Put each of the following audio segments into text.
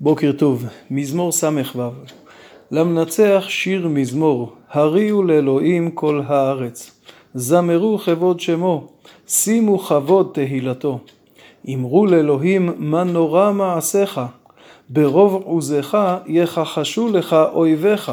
בוקר טוב, מזמור ס"ו. למנצח שיר מזמור, הריעו לאלוהים כל הארץ. זמרו כבוד שמו, שימו כבוד תהילתו. אמרו לאלוהים מה נורא מעשיך, ברוב עוזך יכחשו לך אויביך.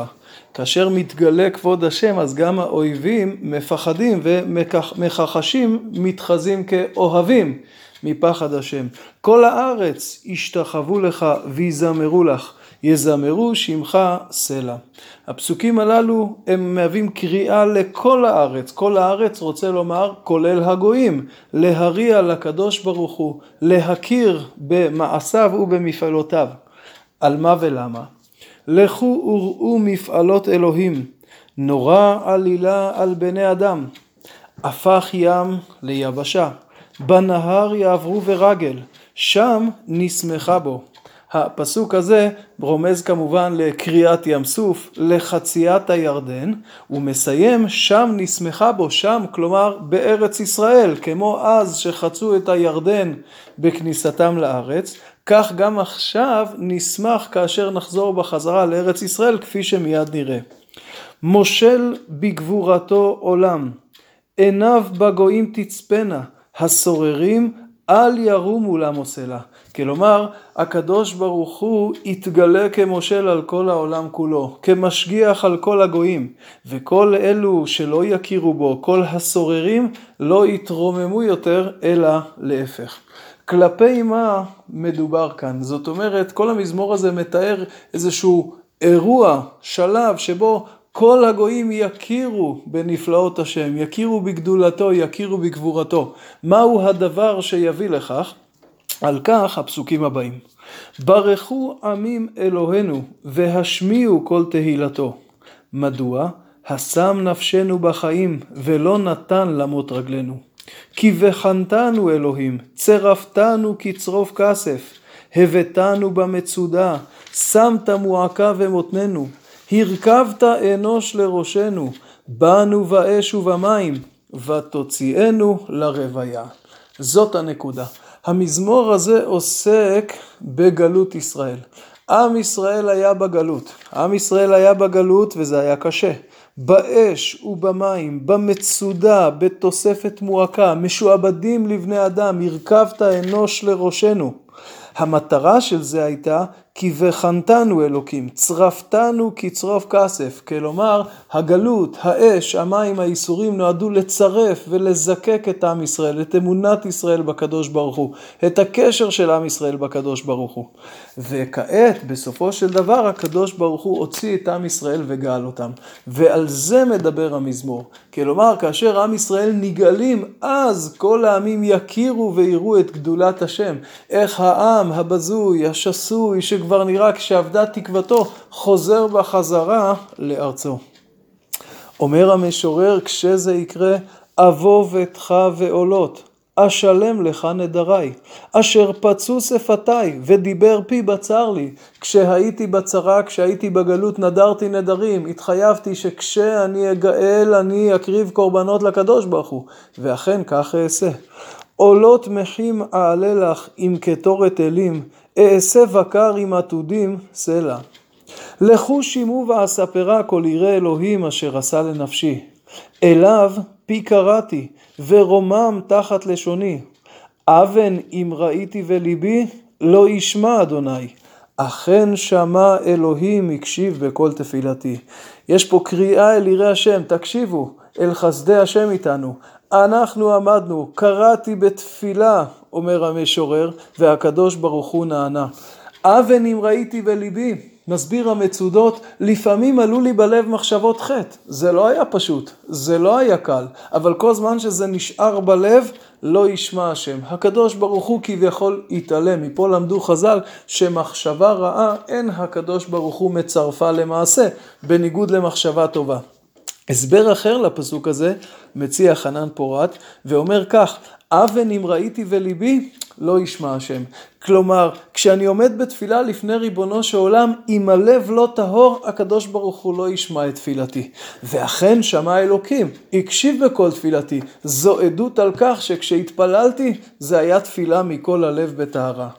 כאשר מתגלה כבוד השם אז גם האויבים מפחדים ומכחשים מתחזים כאוהבים מפחד השם. כל הארץ ישתחוו לך ויזמרו לך, יזמרו שמך סלע. הפסוקים הללו הם מהווים קריאה לכל הארץ, כל הארץ רוצה לומר כולל הגויים, להריע לקדוש ברוך הוא, להכיר במעשיו ובמפעלותיו. על מה ולמה? לכו וראו מפעלות אלוהים, נורא עלילה על בני אדם. הפך ים ליבשה, בנהר יעברו ורגל, שם נסמכה בו. הפסוק הזה רומז כמובן לקריאת ים סוף, לחציית הירדן, ומסיים שם נסמכה בו, שם כלומר בארץ ישראל, כמו אז שחצו את הירדן בכניסתם לארץ, כך גם עכשיו נשמח כאשר נחזור בחזרה לארץ ישראל כפי שמיד נראה. מושל בגבורתו עולם, עיניו בגויים תצפנה, הסוררים אל ירומו למוסלה. כלומר, הקדוש ברוך הוא יתגלה כמושל על כל העולם כולו, כמשגיח על כל הגויים, וכל אלו שלא יכירו בו, כל הסוררים, לא יתרוממו יותר, אלא להפך. כלפי מה מדובר כאן? זאת אומרת, כל המזמור הזה מתאר איזשהו אירוע, שלב, שבו כל הגויים יכירו בנפלאות השם, יכירו בגדולתו, יכירו בגבורתו. מהו הדבר שיביא לכך? על כך הפסוקים הבאים. ברכו עמים אלוהינו והשמיעו כל תהילתו. מדוע? השם נפשנו בחיים ולא נתן למות רגלינו. כי בחנתנו אלוהים, צרפתנו כצרוף כסף, הבאתנו במצודה, שמת מועקה ומותננו, הרכבת אנוש לראשנו, באנו באש ובמים, ותוציאנו לרוויה. זאת הנקודה. המזמור הזה עוסק בגלות ישראל. עם ישראל היה בגלות. עם ישראל היה בגלות וזה היה קשה. באש ובמים, במצודה, בתוספת מועקה, משועבדים לבני אדם, הרכבת אנוש לראשנו. המטרה של זה הייתה כי וחנתנו אלוקים, צרפתנו כצרוף כסף, כלומר הגלות, האש, המים, האיסורים נועדו לצרף ולזקק את עם ישראל, את אמונת ישראל בקדוש ברוך הוא, את הקשר של עם ישראל בקדוש ברוך הוא. וכעת, בסופו של דבר, הקדוש ברוך הוא הוציא את עם ישראל וגאל אותם. ועל זה מדבר המזמור. כלומר, כאשר עם ישראל נגאלים, אז כל העמים יכירו ויראו את גדולת השם. איך העם הבזוי, השסוי, שכבר נראה כשאבדה תקוותו, חוזר בחזרה לארצו. אומר המשורר, כשזה יקרה, אבוא ביתך ועולות. אשלם לך נדרי, אשר פצו שפתיי ודיבר פי בצר לי. כשהייתי בצרה, כשהייתי בגלות, נדרתי נדרים, התחייבתי שכשאני אגאל אני אקריב קורבנות לקדוש ברוך הוא, ואכן כך אעשה. עולות מחים אעלה לך עם קטורת אלים, אעשה בקר עם עתודים סלע. לכו שימו ואספרה כל ירא אלוהים אשר עשה לנפשי. אליו פי קראתי, ורומם תחת לשוני. אבן אם ראיתי וליבי, לא ישמע אדוני. אכן שמע אלוהים הקשיב בכל תפילתי. יש פה קריאה אל יראי השם, תקשיבו, אל חסדי השם איתנו. אנחנו עמדנו, קראתי בתפילה, אומר המשורר, והקדוש ברוך הוא נענה. אבן אם ראיתי בליבי, מסביר המצודות, לפעמים עלו לי בלב מחשבות חטא. זה לא היה פשוט, זה לא היה קל, אבל כל זמן שזה נשאר בלב, לא ישמע השם. הקדוש ברוך הוא כביכול יתעלם. מפה למדו חז"ל שמחשבה רעה אין הקדוש ברוך הוא מצרפה למעשה, בניגוד למחשבה טובה. הסבר אחר לפסוק הזה מציע חנן פורת ואומר כך, אבן אם ראיתי וליבי לא ישמע השם. כלומר, כשאני עומד בתפילה לפני ריבונו של עולם, אם הלב לא טהור, הקדוש ברוך הוא לא ישמע את תפילתי. ואכן שמע אלוקים, הקשיב בכל תפילתי. זו עדות על כך שכשהתפללתי, זה היה תפילה מכל הלב בטהרה.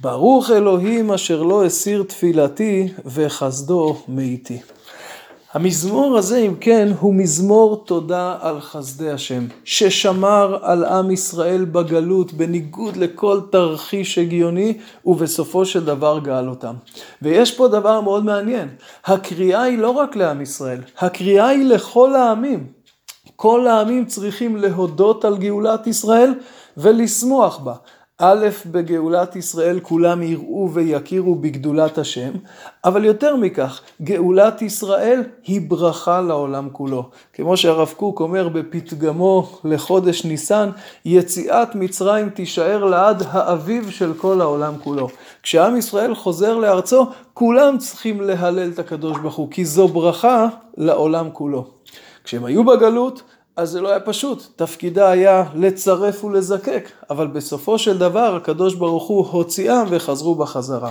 ברוך אלוהים אשר לא הסיר תפילתי וחסדו מאיתי. המזמור הזה, אם כן, הוא מזמור תודה על חסדי השם, ששמר על עם ישראל בגלות בניגוד לכל תרחיש הגיוני, ובסופו של דבר גאל אותם. ויש פה דבר מאוד מעניין, הקריאה היא לא רק לעם ישראל, הקריאה היא לכל העמים. כל העמים צריכים להודות על גאולת ישראל ולשמוח בה. א', בגאולת ישראל כולם יראו ויכירו בגדולת השם, אבל יותר מכך, גאולת ישראל היא ברכה לעולם כולו. כמו שהרב קוק אומר בפתגמו לחודש ניסן, יציאת מצרים תישאר לעד האביב של כל העולם כולו. כשעם ישראל חוזר לארצו, כולם צריכים להלל את הקדוש ברוך הוא, כי זו ברכה לעולם כולו. כשהם היו בגלות, אז זה לא היה פשוט, תפקידה היה לצרף ולזקק, אבל בסופו של דבר הקדוש ברוך הוא הוציאם וחזרו בחזרה.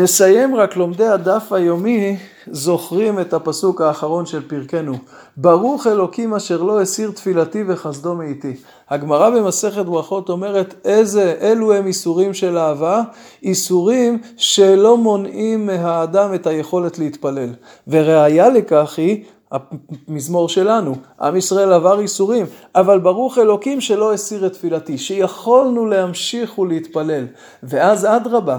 נסיים רק לומדי הדף היומי זוכרים את הפסוק האחרון של פרקנו ברוך אלוקים אשר לא הסיר תפילתי וחסדו מאיתי. הגמרא במסכת ברכות אומרת איזה אלו הם איסורים של אהבה? איסורים שלא מונעים מהאדם את היכולת להתפלל. וראיה לכך היא המזמור שלנו, עם ישראל עבר ייסורים, אבל ברוך אלוקים שלא הסיר את תפילתי, שיכולנו להמשיך ולהתפלל. ואז אדרבה,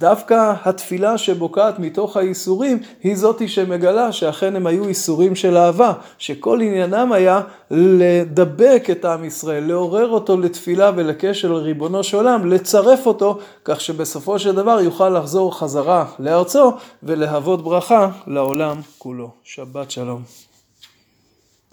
דווקא התפילה שבוקעת מתוך הייסורים, היא זאתי שמגלה שאכן הם היו ייסורים של אהבה, שכל עניינם היה לדבק את עם ישראל, לעורר אותו לתפילה ולקשר לריבונו של עולם, לצרף אותו, כך שבסופו של דבר יוכל לחזור חזרה לארצו ולהוות ברכה לעולם כולו. שבת שלום.